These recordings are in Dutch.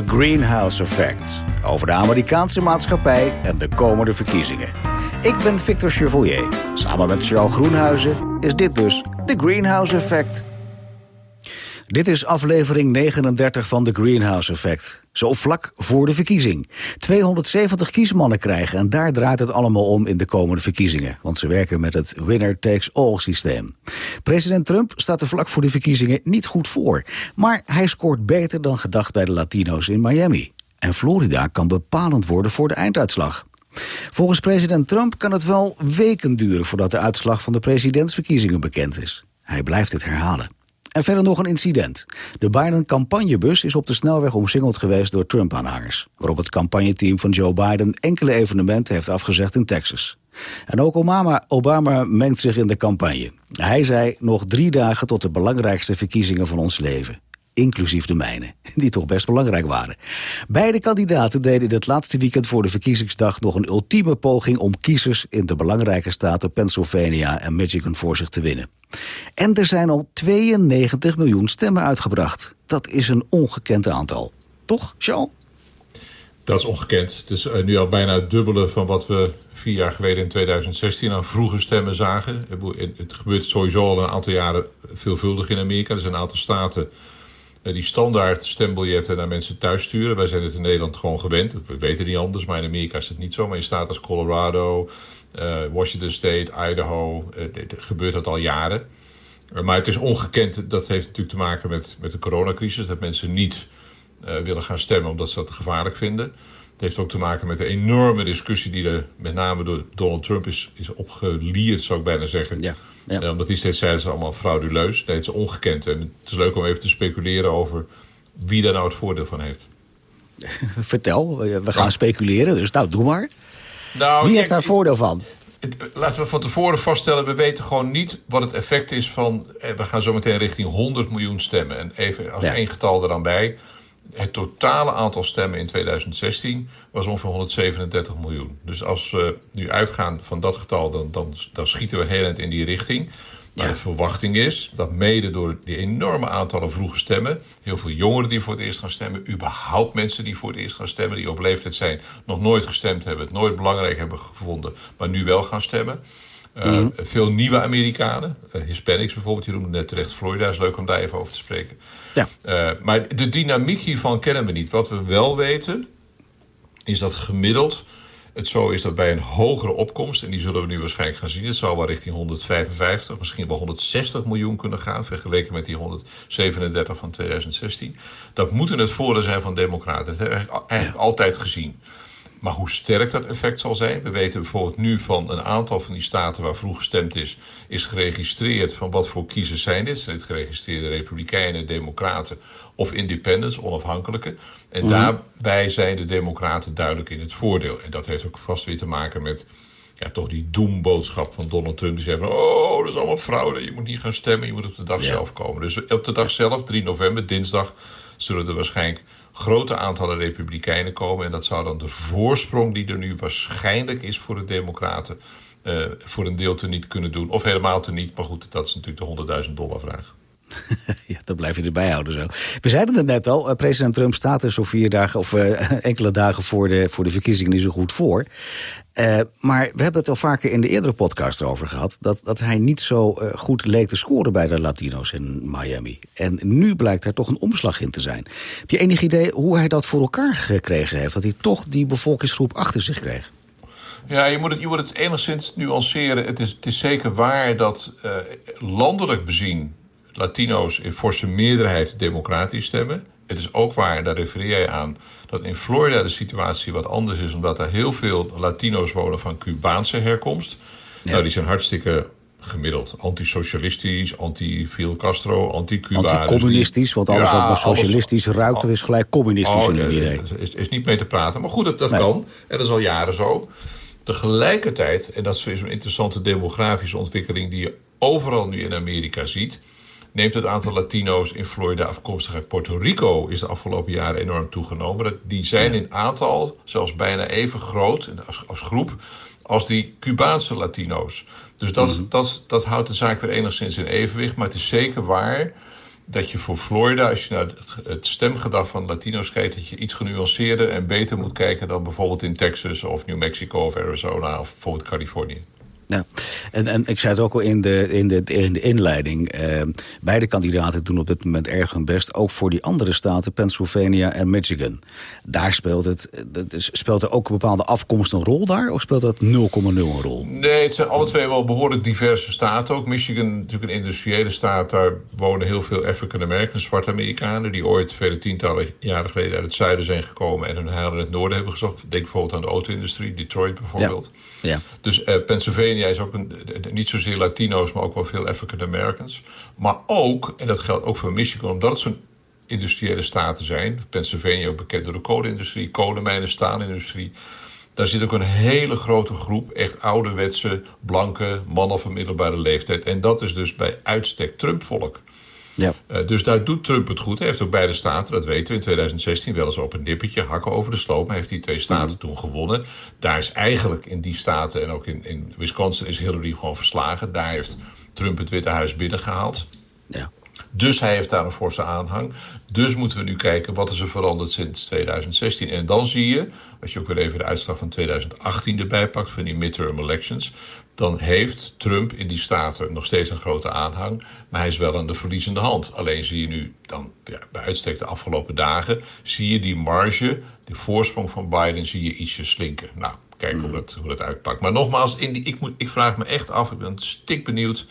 The Greenhouse Effect. Over de Amerikaanse maatschappij en de komende verkiezingen. Ik ben Victor Chevoyer. Samen met Charles Groenhuizen is dit dus The Greenhouse Effect. Dit is aflevering 39 van The Greenhouse Effect. Zo vlak voor de verkiezing. 270 kiesmannen krijgen en daar draait het allemaal om in de komende verkiezingen. Want ze werken met het winner-takes-all systeem. President Trump staat er vlak voor de verkiezingen niet goed voor. Maar hij scoort beter dan gedacht bij de Latino's in Miami. En Florida kan bepalend worden voor de einduitslag. Volgens president Trump kan het wel weken duren voordat de uitslag van de presidentsverkiezingen bekend is. Hij blijft dit herhalen. En verder nog een incident. De Biden-campagnebus is op de snelweg omsingeld geweest door Trump-aanhangers. Waarop het campagneteam van Joe Biden enkele evenementen heeft afgezegd in Texas. En ook Obama, Obama mengt zich in de campagne. Hij zei nog drie dagen tot de belangrijkste verkiezingen van ons leven inclusief de mijne, die toch best belangrijk waren. Beide kandidaten deden het laatste weekend voor de verkiezingsdag nog een ultieme poging om kiezers in de belangrijke staten Pennsylvania en Michigan voor zich te winnen. En er zijn al 92 miljoen stemmen uitgebracht. Dat is een ongekend aantal. Toch, Charles? Dat is ongekend. Het is eh, nu al bijna het dubbele van wat we vier jaar geleden in 2016 aan vroege stemmen zagen. Het gebeurt sowieso al een aantal jaren veelvuldig in Amerika. Er zijn een aantal staten die standaard stembiljetten naar mensen thuis sturen. Wij zijn het in Nederland gewoon gewend. We weten niet anders, maar in Amerika is het niet zo. Maar in staten als Colorado, uh, Washington State, Idaho, uh, gebeurt dat al jaren. maar het is ongekend. Dat heeft natuurlijk te maken met, met de coronacrisis. Dat mensen niet willen gaan stemmen omdat ze dat gevaarlijk vinden. Het heeft ook te maken met de enorme discussie die er met name door Donald Trump is, is opgelierd, zou ik bijna zeggen. Ja. Ja. omdat hij steeds zei, is allemaal frauduleus. Nee, het is ongekend. En het is leuk om even te speculeren over wie daar nou het voordeel van heeft. Vertel, we gaan speculeren, dus nou, doe maar. Nou, wie heeft daar voordeel van? Laten we van tevoren vaststellen, we weten gewoon niet wat het effect is van... Eh, we gaan zo meteen richting 100 miljoen stemmen. En even als één getal er dan bij het totale aantal stemmen in 2016 was ongeveer 137 miljoen. Dus als we nu uitgaan van dat getal, dan, dan, dan schieten we heel eind in die richting. Maar de verwachting is dat mede door die enorme aantallen vroege stemmen... heel veel jongeren die voor het eerst gaan stemmen... überhaupt mensen die voor het eerst gaan stemmen... die op leeftijd zijn, nog nooit gestemd hebben... het nooit belangrijk hebben gevonden, maar nu wel gaan stemmen... Uh, mm Veel nieuwe Amerikanen, uh, Hispanics bijvoorbeeld, je noemde net terecht Florida, is leuk om daar even over te spreken. Ja. Uh, maar de dynamiek hiervan kennen we niet. Wat we wel weten, is dat gemiddeld het zo is dat bij een hogere opkomst, en die zullen we nu waarschijnlijk gaan zien, het zou wel richting 155, misschien wel 160 miljoen kunnen gaan, vergeleken met die 137 van 2016. Dat moeten het voordeel zijn van Democraten. Dat hebben we eigenlijk altijd gezien. Maar hoe sterk dat effect zal zijn, we weten bijvoorbeeld nu van een aantal van die staten waar vroeg gestemd is, is geregistreerd van wat voor kiezers zijn dit. Zijn geregistreerde republikeinen, democraten of independents, onafhankelijke. En mhm. daarbij zijn de democraten duidelijk in het voordeel. En dat heeft ook vast weer te maken met ja, toch die doemboodschap van Donald Trump. Die zei van, oh, dat is allemaal fraude. Je moet niet gaan stemmen, je moet op de dag zelf komen. Dus op de dag zelf, 3 november, dinsdag, zullen er waarschijnlijk grote aantallen republikeinen komen. En dat zou dan de voorsprong die er nu waarschijnlijk is voor de democraten... Uh, voor een deel te niet kunnen doen. Of helemaal te niet. Maar goed, dat is natuurlijk de 100.000 dollar vraag. ja, dat blijf je erbij houden zo. We zeiden het net al, eh, president Trump staat er zo vier dagen... of uh, enkele dagen voor de, voor de verkiezingen niet zo goed voor. Uh, maar we hebben het al vaker in de eerdere podcast over gehad... dat, dat hij niet zo uh, goed leek te scoren bij de Latino's in Miami. En nu blijkt er toch een omslag in te zijn. Heb je enig idee hoe hij dat voor elkaar gekregen heeft? Dat hij toch die bevolkingsgroep achter zich kreeg? Ja, je moet het, je moet het enigszins nuanceren. Het is, het is zeker waar dat uh, landelijk bezien Latino's in forse meerderheid democratisch stemmen. Het is ook waar, daar refereer je aan, dat in Florida de situatie wat anders is, omdat er heel veel Latino's wonen van Cubaanse herkomst. Nou, die zijn hartstikke gemiddeld antisocialistisch, anti-Fidel Castro, anti-Cuba. Anti-communistisch, want alles wat maar socialistisch alles, ruikt, is gelijk communistisch oh, in een idee. Is, is niet mee te praten. Maar goed, dat, dat kan. En dat is al jaren zo. Tegelijkertijd, en dat is een interessante demografische ontwikkeling die je overal nu in Amerika ziet neemt het aantal Latino's in Florida afkomstig uit Puerto Rico is de afgelopen jaren enorm toegenomen. Die zijn in aantal zelfs bijna even groot als, als groep als die Cubaanse Latino's. Dus dat, mhm. dat, dat houdt de zaak weer enigszins in evenwicht. Maar het is zeker waar dat je voor Florida, als je naar het stemgedrag van Latino's kijkt, dat je iets genuanceerder en beter moet kijken dan bijvoorbeeld in Texas of New Mexico of Arizona of bijvoorbeeld Californië. Ja, en, en ik zei het ook al in de, in de, in de inleiding. Eh, beide kandidaten doen op dit moment erg hun best. Ook voor die andere staten, Pennsylvania en Michigan. Daar speelt het. Speelt er ook een bepaalde afkomst een rol daar? Of speelt dat 0,0 een rol? Nee, het zijn alle twee wel behoorlijk diverse staten. Ook Michigan, natuurlijk een industriële staat. Daar wonen heel veel African Americans, zwarte Amerikanen. die ooit vele tientallen jaren geleden uit het zuiden zijn gekomen. en hun heil in het noorden hebben gezocht. Denk bijvoorbeeld aan de auto-industrie, Detroit bijvoorbeeld. Ja. ja. Dus uh, Pennsylvania Pennsylvania is ook een, niet zozeer Latino's, maar ook wel veel African Americans. Maar ook, en dat geldt ook voor Michigan, omdat het zo'n industriële staten zijn. Pennsylvania ook bekend door de kolenindustrie, kolenmijnen, staalindustrie. Daar zit ook een hele grote groep echt ouderwetse, blanke mannen van middelbare leeftijd. En dat is dus bij uitstek Trump-volk. Ja. Uh, dus daar doet Trump het goed. Hij heeft ook beide staten, dat weten we, in 2016 wel eens op een nippertje hakken over de sloop. Hij heeft die twee staten toen gewonnen. Daar is eigenlijk in die staten en ook in, in Wisconsin is Hillary gewoon verslagen. Daar heeft Trump het Witte Huis binnengehaald. Ja. Dus hij heeft daar een forse aanhang. Dus moeten we nu kijken wat is er veranderd sinds 2016. En dan zie je, als je ook weer even de uitslag van 2018 erbij pakt... van die midterm elections... dan heeft Trump in die staten nog steeds een grote aanhang... maar hij is wel aan de verliezende hand. Alleen zie je nu dan, ja, bij uitstek de afgelopen dagen... zie je die marge, die voorsprong van Biden, zie je ietsje slinken. Nou, kijk hoe dat, hoe dat uitpakt. Maar nogmaals, in die, ik, moet, ik vraag me echt af, ik ben stik benieuwd...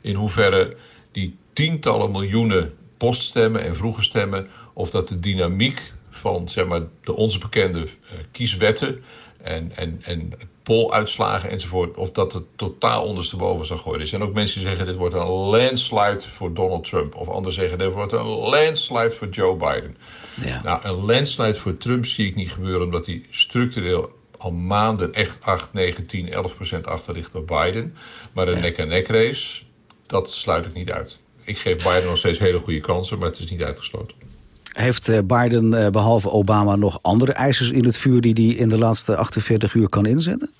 in hoeverre die tientallen miljoenen poststemmen en vroege stemmen, of dat de dynamiek van zeg maar, de ons bekende uh, kieswetten en, en, en poluitslagen enzovoort, of dat het totaal ondersteboven zal gooien. Er zijn ook mensen die zeggen: dit wordt een landslide voor Donald Trump. Of anderen zeggen: dit wordt een landslide voor Joe Biden. Ja. Nou, een landslide voor Trump zie ik niet gebeuren, omdat hij structureel al maanden echt 8, 9, 10, 11 procent achter ligt op Biden. Maar een nek-en-nek race, dat sluit ik niet uit ik geef Biden nog steeds hele goede kansen, maar het is niet uitgesloten. Heeft eh, Biden eh, behalve Obama nog andere eisers in het vuur die hij in de laatste 48 uur kan inzetten?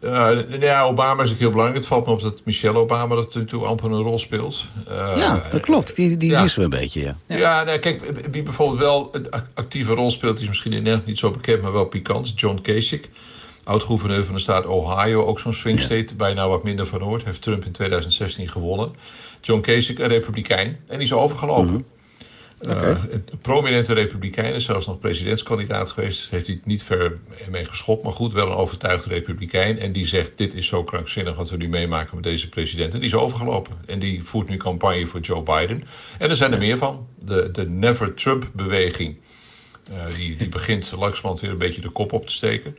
Uh, ja, Obama is ook heel belangrijk. Het valt me op dat Michelle Obama dat natuurlijk amper een rol speelt. ja, dat klopt. Die, die ja. we een beetje, ja. Ja, ja nou, kijk, wie bijvoorbeeld wel een actieve rol speelt... is misschien in Nederland niet zo bekend, maar wel pikant. John Kasich, oud-gouverneur van de staat Ohio. Ook zo'n swing state, bijna wat minder van hoort. Heeft Trump in 2016 gewonnen. John Kasich, een republikein. En die is overgelopen. Mm een prominente republikein is zelfs nog presidentskandidaat geweest. Heeft hij niet ver mee geschopt, maar goed, wel een overtuigde republikein. En die zegt: Dit is zo krankzinnig wat we nu meemaken met deze president. En die is overgelopen. En die voert nu campagne voor Joe Biden. En er zijn er meer van. De, de Never Trump-beweging. Uh, die, die begint langzamerhand weer een beetje de kop op te steken.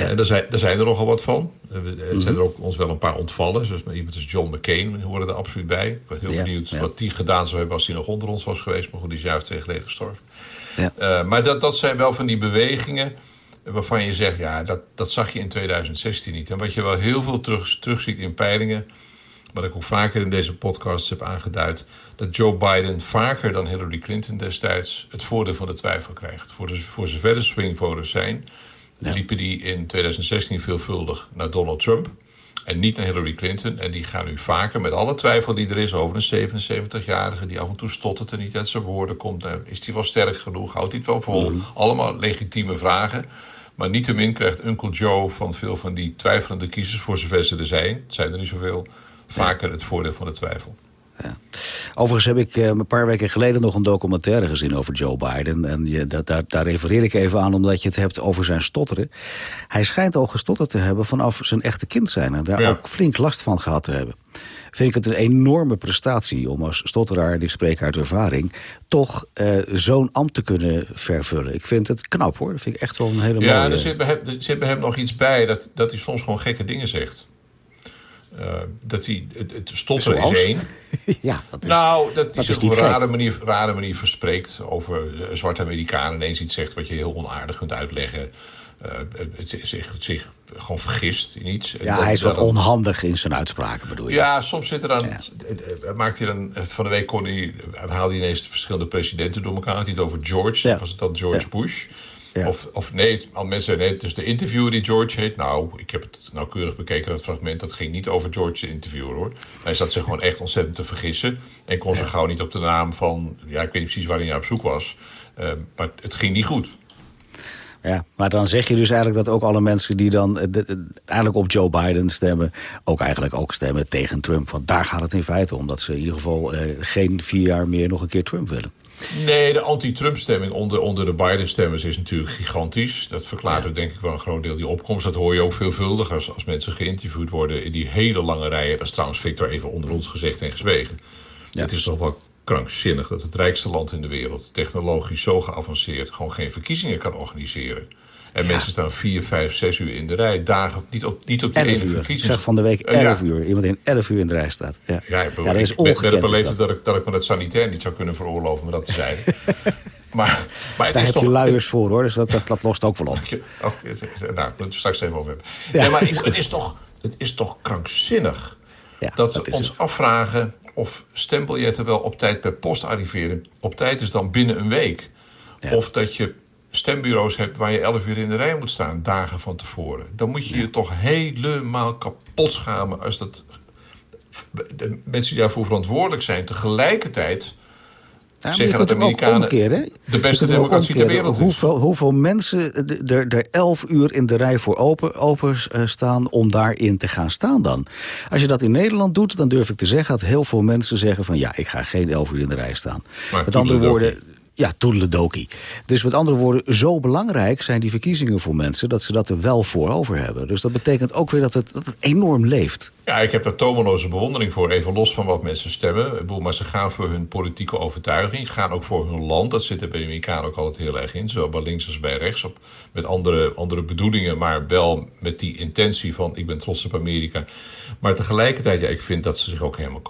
Ja. En daar zijn, daar zijn er nogal wat van. Er zijn er ook ons wel een paar ontvallen. Zoals iemand als John McCain horen er absoluut bij. Ik ben heel benieuwd wat die gedaan zou hebben als hij nog onder ons was geweest. Maar goed, die is juist twee geleden gestorven. Ja. Uh, maar dat, dat zijn wel van die bewegingen waarvan je zegt... ja, dat, dat zag je in 2016 niet. En wat je wel heel veel terug, terugziet in peilingen... wat ik ook vaker in deze podcast heb aangeduid... dat Joe Biden vaker dan Hillary Clinton destijds... het voordeel van de twijfel krijgt. Voor, de, voor zover de swingvoters zijn ja. liepen die in 2016 veelvuldig naar Donald Trump. En niet naar Hillary Clinton. En die gaan nu vaker, met alle twijfel die er is over een 77-jarige... die af en toe stottert en niet uit zijn woorden komt. Nou, is hij wel sterk genoeg? Houdt hij het wel vol? Mm. Allemaal legitieme vragen. Maar niettemin krijgt Uncle Joe van veel van die twijfelende kiezers... voor zover ze er zijn, het zijn er niet zoveel... vaker het voordeel van de twijfel. Ja. Overigens heb ik eh, een paar weken geleden nog een documentaire gezien over Joe Biden. En je, dat, daar, daar refereer ik even aan omdat je het hebt over zijn stotteren. Hij schijnt al gestotterd te hebben vanaf zijn echte kind zijn. En daar ook flink last van gehad te hebben. Vind ik het een enorme prestatie om als stotteraar, die spreek uit ervaring... toch uh, zo'n ambt te kunnen vervullen. Ik vind het knap hoor. Dat vind ik echt wel een hele mooie... Ja, er zit bij hem, er zit bij hem nog iets bij dat, dat hij soms gewoon gekke dingen zegt. Uh, dat hij, het, het stotteren is één. ja, dat is, nou, dat hij zich op een rare manier, rare manier verspreekt over uh, zwarte Amerikanen. Ineens iets zegt wat je heel onaardig kunt uitleggen. Uh, zich, zich gewoon vergist in iets. Ja, hij is wat onhandig in zijn uitspraken, bedoel je? Ja, soms zit er dan... Ja. Maakt hij dan van de week kon hij, haalde hij ineens verschillende presidenten door elkaar. Had hij het over George. Ja. Was het dan George Bush? Of, of nee, al mensen nee, is de interviewer die George heet. Nou, ik heb het nauwkeurig bekeken, dat fragment. Dat ging niet over George, de interviewer hoor. Hij zat zich gewoon echt ontzettend te vergissen. En kon zich gauw niet op de naam van. Ja, ik weet niet precies waar hij naar op zoek was. Uh, maar het ging niet goed. Ja, maar dan zeg je dus eigenlijk dat ook alle mensen die dan eh, eigenlijk op Joe Biden stemmen... ook eigenlijk ook stemmen tegen Trump. Want daar gaat het in feite om. Dat ze in ieder geval eh, geen vier jaar meer nog een keer Trump willen. Nee, de anti-Trump-stemming onder, onder de Biden-stemmers is natuurlijk gigantisch. Dat verklaart ja. denk ik wel een groot deel die opkomst. Dat hoor je ook veelvuldig als, als mensen geïnterviewd worden in die hele lange rijen. Dat is trouwens Victor even onder ons gezegd en gezwegen. Ja. Het is toch wel krankzinnig dat het rijkste land in de wereld, technologisch zo geavanceerd, gewoon geen verkiezingen kan organiseren. En mensen staan vier, vijf, zes uur in de rij. Dagen niet op, niet op die ene uur. verkiezing. Ik zeg van de week elf uur. Iemand in elf uur in de rij staat. Ja, ja, ik, ja dat is ongekend. Ik ben beleefd dat ik, dat ik me dat sanitair niet zou kunnen veroorloven, maar dat te zijn. maar, maar het Daar is heb toch, je luiers voor hoor, dus dat, dat, dat lost ook wel op. Oh, nou, het straks even over hebben. Ja. maar het is toch, het is toch krankzinnig ja, dat we ons het. afvragen of stembiljetten wel op tijd per post arriveren. Op tijd is dan binnen een week. Of dat je stembureaus hebt waar je elf uur in de rij moet staan, dagen van tevoren. Dan moet je je toch helemaal kapot schamen als dat de mensen die daarvoor verantwoordelijk zijn tegelijkertijd ja, zeggen dat de Amerikanen de beste democratie ter wereld is. Hoeveel, hoeveel mensen er, er elf uur in de rij voor open, open eh, staan om daarin te gaan staan dan? Als je dat in Nederland doet, dan durf ik te zeggen... dat heel veel mensen zeggen van ja, ik ga geen elf uur in de rij staan. Maar Met andere woorden ja, toedeledokie. Dus met andere woorden, zo belangrijk zijn die verkiezingen voor mensen... dat ze dat er wel voor over hebben. Dus dat betekent ook weer dat het, dat het enorm leeft. Ja, ik heb daar tomeloze bewondering voor. Even los van wat mensen stemmen. Maar ze gaan voor hun politieke overtuiging. Gaan ook voor hun land. Dat zit er bij de Amerikanen ook altijd heel erg in. Zowel bij links als bij rechts. Op, met andere, andere bedoelingen, maar wel met die intentie van... ik ben trots op Amerika. Maar tegelijkertijd, ja, ik vind dat ze zich ook helemaal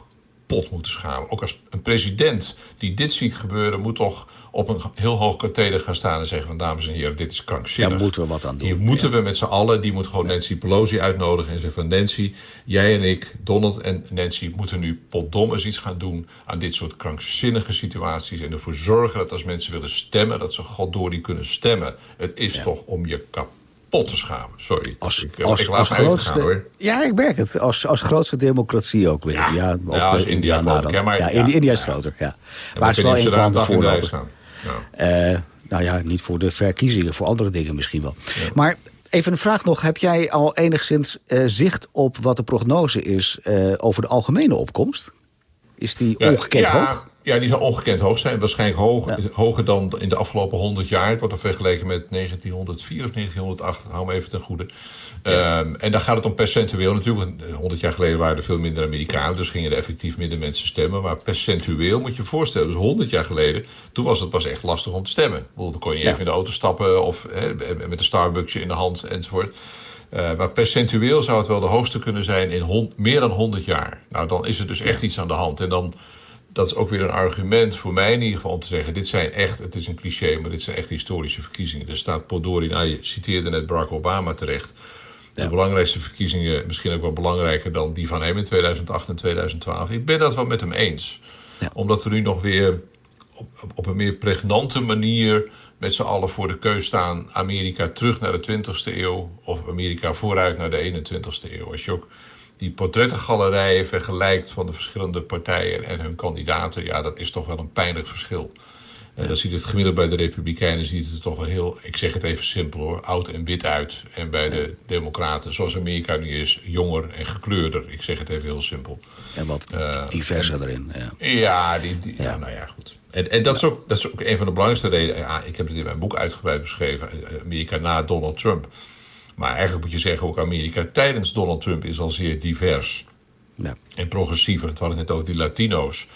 pot moeten schamen. Ook als een president die dit ziet gebeuren... moet toch op een heel hoog katheder gaan staan en zeggen... van dames en heren, dit is krankzinnig. Daar moeten we wat aan doen. Hier moeten we met z'n allen... die moet gewoon Nancy Pelosi uitnodigen en zeggen van... Nancy, jij en ik, Donald en Nancy... moeten nu potdomme iets gaan doen... aan dit soort krankzinnige situaties... en ervoor zorgen dat als mensen willen stemmen... dat ze god die kunnen stemmen. Het is toch om je kapot kapot te schamen. Sorry. Als, ik, als, ik als grootste, hoor. Ja, ik merk het. Als, als grootste democratie ook weer. Ja, ja, als India, India geloof Maar, ja, India is groter, ja. maar het is wel een van de voorlopers. Uh, nou ja, niet voor de verkiezingen, voor andere dingen misschien wel. Maar even een vraag nog. Heb jij al enigszins uh, zicht op wat de prognose is uh, over de algemene opkomst? Is die ongekend hoog? Ja, die zal ongekend hoog zijn. Waarschijnlijk hoog, hoger dan in de afgelopen 100 jaar. Het wordt er vergeleken met 1904 of 1908. Hou me even ten goede. Ehm, en dan gaat het om percentueel. Natuurlijk, 100 jaar geleden waren er veel minder Amerikanen. Dus gingen er effectief minder mensen stemmen. Maar percentueel moet je je voorstellen. Dus 100 jaar geleden, toen was het pas echt lastig om te stemmen. Dan kon je even in de auto stappen of met een Starbucksje in de hand enzovoort. Uh, maar percentueel zou het wel de hoogste kunnen zijn in meer dan 100 jaar. Nou, dan is er dus echt iets aan de hand. En dan dat is ook weer een argument voor mij in ieder geval om te zeggen: dit zijn echt, het is een cliché, maar dit zijn echt historische verkiezingen. Er staat Podori, nou je citeerde net Barack Obama terecht. De belangrijkste verkiezingen, misschien ook wel belangrijker dan die van hem in 2008 en 2012. Ik ben dat wel met hem eens. Ja. Omdat we nu nog weer op, op een meer pregnante manier met z'n allen voor de keus staan: Amerika terug naar de 20e eeuw of Amerika vooruit naar de 21e eeuw. Als je ook die portrettengalerijen vergelijkt van de verschillende partijen en hun kandidaten, ja, dat is toch wel een pijnlijk verschil. Ja. Uh, dan ziet het gemiddeld bij de Republikeinen ziet het er toch wel heel, ik zeg het even simpel hoor, oud en wit uit. En bij de Democraten, zoals Amerika nu is, jonger en gekleurder. Ik zeg het even heel simpel. En wat uh, diverser erin. Ja, ja, die, die ja. nou ja, goed. En, en dat, is ook, dat is ook een van de belangrijkste redenen. Ja, ik heb het in mijn boek uitgebreid beschreven. Amerika na Donald Trump. Maar eigenlijk moet je zeggen, ook Amerika tijdens Donald Trump is al zeer divers. Ja. En progressiever. Het hadden net over die Latino's.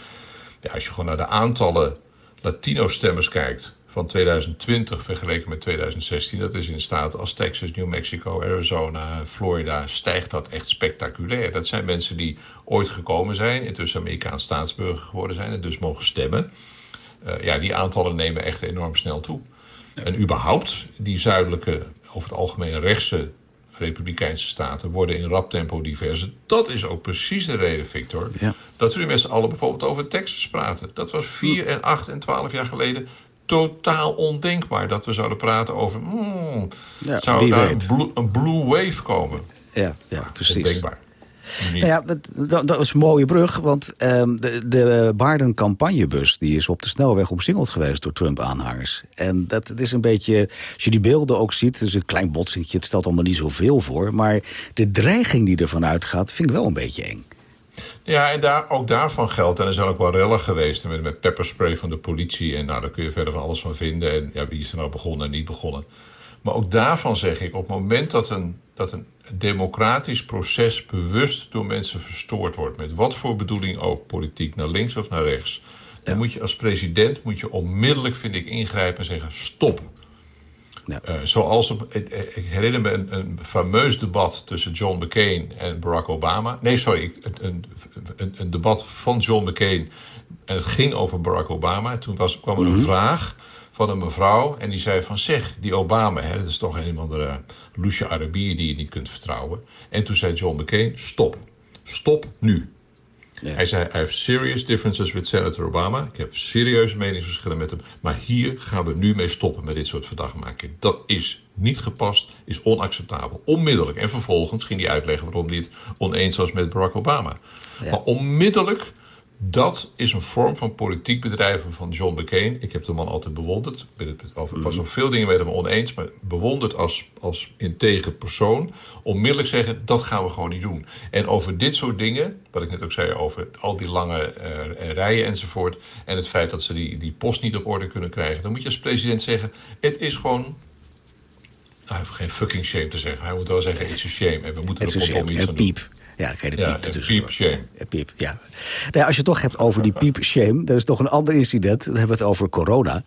Ja, als je gewoon naar de aantallen Latino-stemmers kijkt van 2020 vergeleken met 2016, dat is in staten als Texas, New Mexico, Arizona, Florida, stijgt dat echt spectaculair. Dat zijn mensen die ooit gekomen zijn, intussen Amerikaans staatsburger geworden zijn en dus mogen stemmen. Uh, ja, die aantallen nemen echt enorm snel toe. En überhaupt, die zuidelijke over het algemeen rechtse republikeinse staten worden in rap tempo diverser. Dat is ook precies de reden, Victor, dat we nu met z'n allen bijvoorbeeld over Texas praten. Dat was 4 en 8 en 12 jaar geleden totaal ondenkbaar dat we zouden praten over. Hmm, zou daar een blue, wave komen? Ja, ja precies. Ondenkbaar. Nou ja, dat, dat, is een mooie brug, want um, de, de Baarden campagnebus... die is op de snelweg omsingeld geweest door Trump-aanhangers. En dat is een beetje, als je die beelden ook ziet... het is een klein botsingetje, het stelt allemaal niet zoveel voor... maar de dreiging die ervan uitgaat, vind ik wel een beetje eng. Ja, en daar, ook daarvan geldt, en er zijn ook wel rellen geweest... met, met pepperspray van de politie en nou, daar kun je verder van alles van vinden... en ja, wie is er nou begonnen en niet begonnen... Maar ook daarvan zeg ik, op het moment dat een, dat een democratisch proces bewust door mensen verstoord wordt, met wat voor bedoeling ook, politiek naar links of naar rechts, dan moet je als president moet je onmiddellijk, vind ik, ingrijpen en zeggen: stop. Ja. Uh, zoals, ik herinner me een, een, fameus debat tussen John McCain en Barack Obama. Nee, sorry, een, een, een debat van John McCain. En het ging over Barack Obama. Toen was, kwam er een mhm. vraag van een mevrouw. En die zei van zeg, die Obama, hè, dat is toch een of andere loesje Arabier die je niet kunt vertrouwen. En toen zei John McCain, stop. Stop nu. Hij zei, I have serious differences with Senator Obama. Ik heb serieuze meningsverschillen met hem. Maar hier gaan we nu mee stoppen met dit soort verdachtmaking. Dat is niet gepast, is onacceptabel. Onmiddellijk. En vervolgens ging hij uitleggen waarom hij het oneens was met Barack Obama. Maar onmiddellijk dat is een vorm van politiek bedrijven van John McCain. Ik heb de man altijd bewonderd. Ik was op veel dingen met hem oneens, maar bewonderd als, als integer persoon. Onmiddellijk zeggen, dat gaan we gewoon niet doen. En over dit soort dingen, wat ik net ook zei over al die lange uh, rijen enzovoort... en het feit dat ze die, die post niet op orde kunnen krijgen... dan moet je als president zeggen, het is gewoon nou, hij heeft geen fucking shame te zeggen. Hij moet wel zeggen, it's a shame. En we moeten er op iets aan doen. Ja, geen ja, piep shame. Piep, ja. Nou, als je het toch hebt over die piep shame... er is toch een ander incident. Dan hebben we het over corona.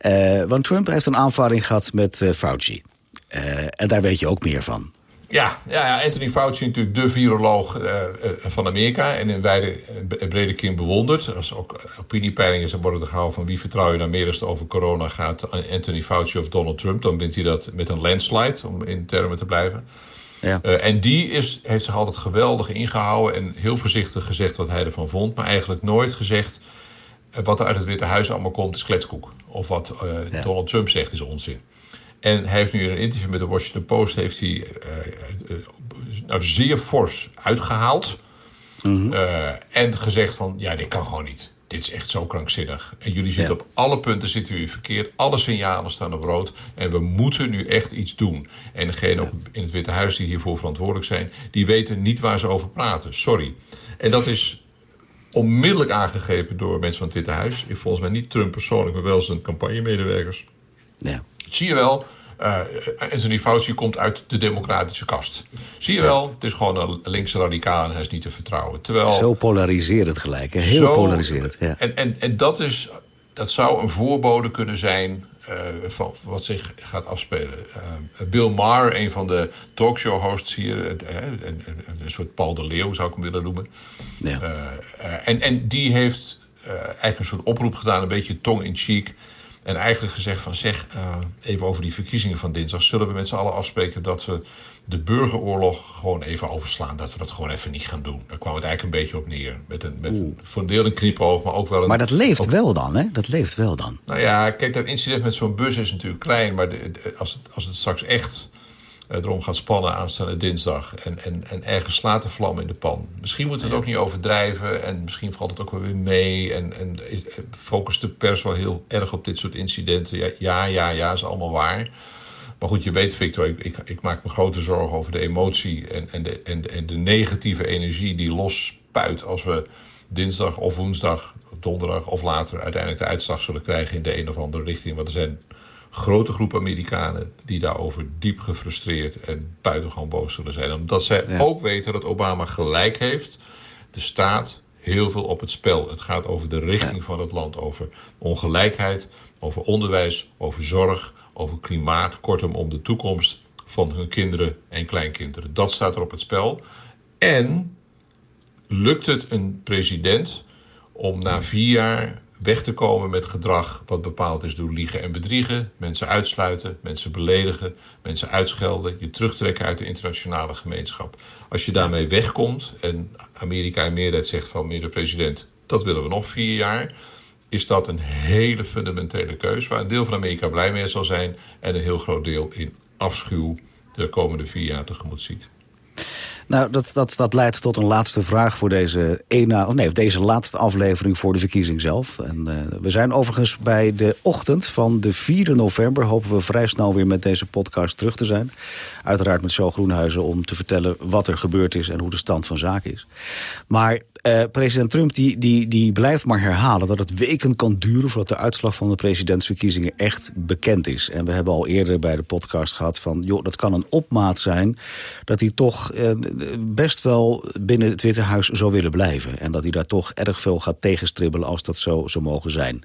Uh, want Trump heeft een aanvaring gehad met uh, Fauci. Uh, en daar weet je ook meer van. Ja, ja, Anthony Fauci natuurlijk de viroloog van Amerika... en in wijde, brede kring bewonderd. Als ook opiniepeilingen worden er gehouden van... wie vertrouw je nou meer als het over corona gaat... Anthony Fauci of Donald Trump... dan wint hij dat met een landslide, om in termen te blijven... Ja. Uh, en die is, heeft zich altijd geweldig ingehouden en heel voorzichtig gezegd wat hij ervan vond. Maar eigenlijk nooit gezegd uh, wat er uit het Witte Huis allemaal komt is kletskoek. Of wat uh, ja. Donald Trump zegt is onzin. En hij heeft nu in een interview met de Washington Post heeft hij, nou, zeer fors uitgehaald. Mm -hmm. en gezegd van ja, dit kan gewoon niet dit is echt zo krankzinnig. En jullie zitten op alle punten zitten jullie verkeerd. Alle signalen staan op rood. En we moeten nu echt iets doen. En degene in het Witte Huis die hiervoor verantwoordelijk zijn... die weten niet waar ze over praten. Sorry. En dat is onmiddellijk aangegrepen door mensen van het Witte Huis. Volgens mij niet Trump persoonlijk, maar wel zijn campagnemedewerkers. Ja. Zie je wel, Anthony Fauci komt uit de democratische kast. Zie je wel, het is gewoon een linkse radicaal en hij is niet te vertrouwen. Terwijl, zo polariserend gelijk, heel zo, polariserend. Ja. En, en, en dat, is, dat zou een voorbode kunnen zijn uh, van wat zich gaat afspelen. Uh, Bill Maher, een van de talkshow-hosts hier, een, een, een, soort Paul de Leeuw zou ik hem willen noemen. Ja. en, en die heeft eigenlijk een soort oproep gedaan, een beetje tong in cheek en eigenlijk gezegd van zeg, uh, even over die verkiezingen van dinsdag... zullen we met z'n allen afspreken dat we de burgeroorlog gewoon even overslaan. Dat we dat gewoon even niet gaan doen. Daar kwam het eigenlijk een beetje op neer. Met een, met een, voor een deel een knipoog, maar ook wel een... Maar dat leeft wel dan, hè? Dat leeft wel dan. Nou ja, kijk, dat incident met zo'n bus is natuurlijk klein... maar de, als, het, als het straks echt eh, erom gaat spannen aanstaande dinsdag. En, en, en ergens slaat de vlam in de pan. Misschien moeten we het ook niet overdrijven. En misschien valt het ook wel weer mee. En, en focust de pers wel heel erg op dit soort incidenten. Ja, ja, ja, ja is allemaal waar. Maar goed, je weet, Victor, ik, ik, ik, maak me grote zorgen over de emotie en, en, de, en, en de negatieve energie die losspuit als we dinsdag of woensdag, of donderdag of later uiteindelijk de uitslag zullen krijgen in de een of andere richting. Want er zijn grote groep Amerikanen die daarover diep gefrustreerd en buitengewoon boos zullen zijn. Omdat zij ook weten dat Obama gelijk heeft. Er staat heel veel op het spel. Het gaat over de richting van het land, over ongelijkheid, over onderwijs, over zorg, over klimaat. Kortom, om de toekomst van hun kinderen en kleinkinderen. Dat staat er op het spel. En lukt het een president om na vier jaar weg te komen met gedrag wat bepaald is door liegen en bedriegen, mensen uitsluiten, mensen beledigen, mensen uitschelden, je terugtrekken uit de internationale gemeenschap. Als je daarmee wegkomt en Amerika in meerderheid zegt van meneer de president, dat willen we nog vier jaar, is dat een hele fundamentele keus... waar een deel van Amerika blij mee zal zijn... en een heel groot deel in afschuw de komende vier jaar tegemoet ziet. Nou, dat, dat, dat leidt tot een laatste vraag voor deze, ene, nee, deze laatste aflevering voor de verkiezing zelf. En, uh, we zijn overigens bij de ochtend van de 4 november. Hopen we vrij snel weer met deze podcast terug te zijn. Uiteraard met Zo Groenhuizen om te vertellen wat er gebeurd is en hoe de stand van zaken is. Maar uh, president Trump die, die, die blijft maar herhalen dat het weken kan duren voordat de uitslag van de presidentsverkiezingen echt bekend is. En we hebben al eerder bij de podcast gehad van, joh, dat kan een opmaat zijn dat hij toch uh, best wel binnen het Witte Huis zou willen blijven. En dat hij daar toch erg veel gaat tegenstribbelen als dat zo zou mogen zijn.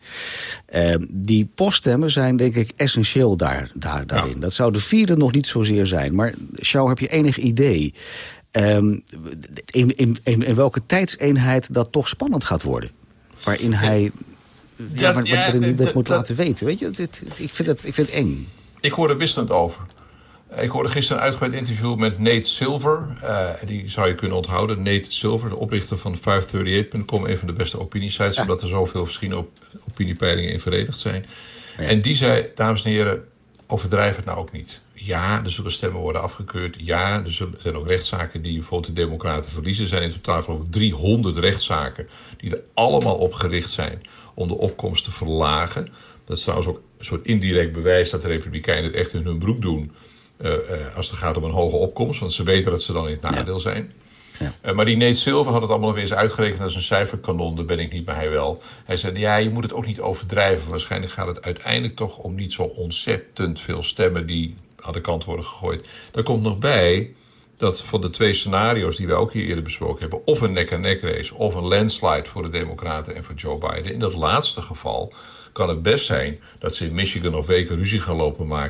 Uh, die poststemmen zijn denk ik essentieel daar, daar, daarin. Ja. Dat zou de vierde nog niet zozeer zijn. Maar Sjouw, heb je enig idee... Um, in, in, in, in, welke tijdseenheid dat toch spannend gaat worden? Waarin hij ja, moet laten weten. Weet je, dit, ik, vind het, ik vind het eng. Ik hoor er wisselend over. Ik hoorde gisteren een uitgebreid interview met Nate Silver. Uh, die zou je kunnen onthouden. Nate Silver, de oprichter van 538.com. Een van de beste opiniesites. Ja. Omdat er zoveel verschillende op, opiniepeilingen in verenigd zijn. Ja. En die zei, dames en heren, overdrijf het nou ook niet. Ja, er zullen stemmen worden afgekeurd. Ja, er zijn ook rechtszaken die bijvoorbeeld de Democraten verliezen. Er zijn in totaal geloof ik 300 rechtszaken die er allemaal op gericht zijn om de opkomst te verlagen. Dat is trouwens ook een soort indirect bewijs dat de Republikeinen het echt in hun broek doen. Uh, uh, als het gaat om een hoge opkomst, want ze weten dat ze dan in het nadeel ja. zijn. Ja. Uh, maar die Nate Silver had het allemaal nog eens uitgerekend als een cijferkanon. Daar ben ik niet, maar hij wel. Hij zei, ja, je moet het ook niet overdrijven. Waarschijnlijk gaat het uiteindelijk toch om niet zo ontzettend veel stemmen... die aan de kant worden gegooid. Daar komt nog bij dat van de twee scenario's die we ook hier eerder besproken hebben... of een nek-aan-nek race of een landslide voor de Democraten en voor Joe Biden... in dat laatste geval kan het best zijn dat ze in Michigan of weken ruzie gaan lopen maken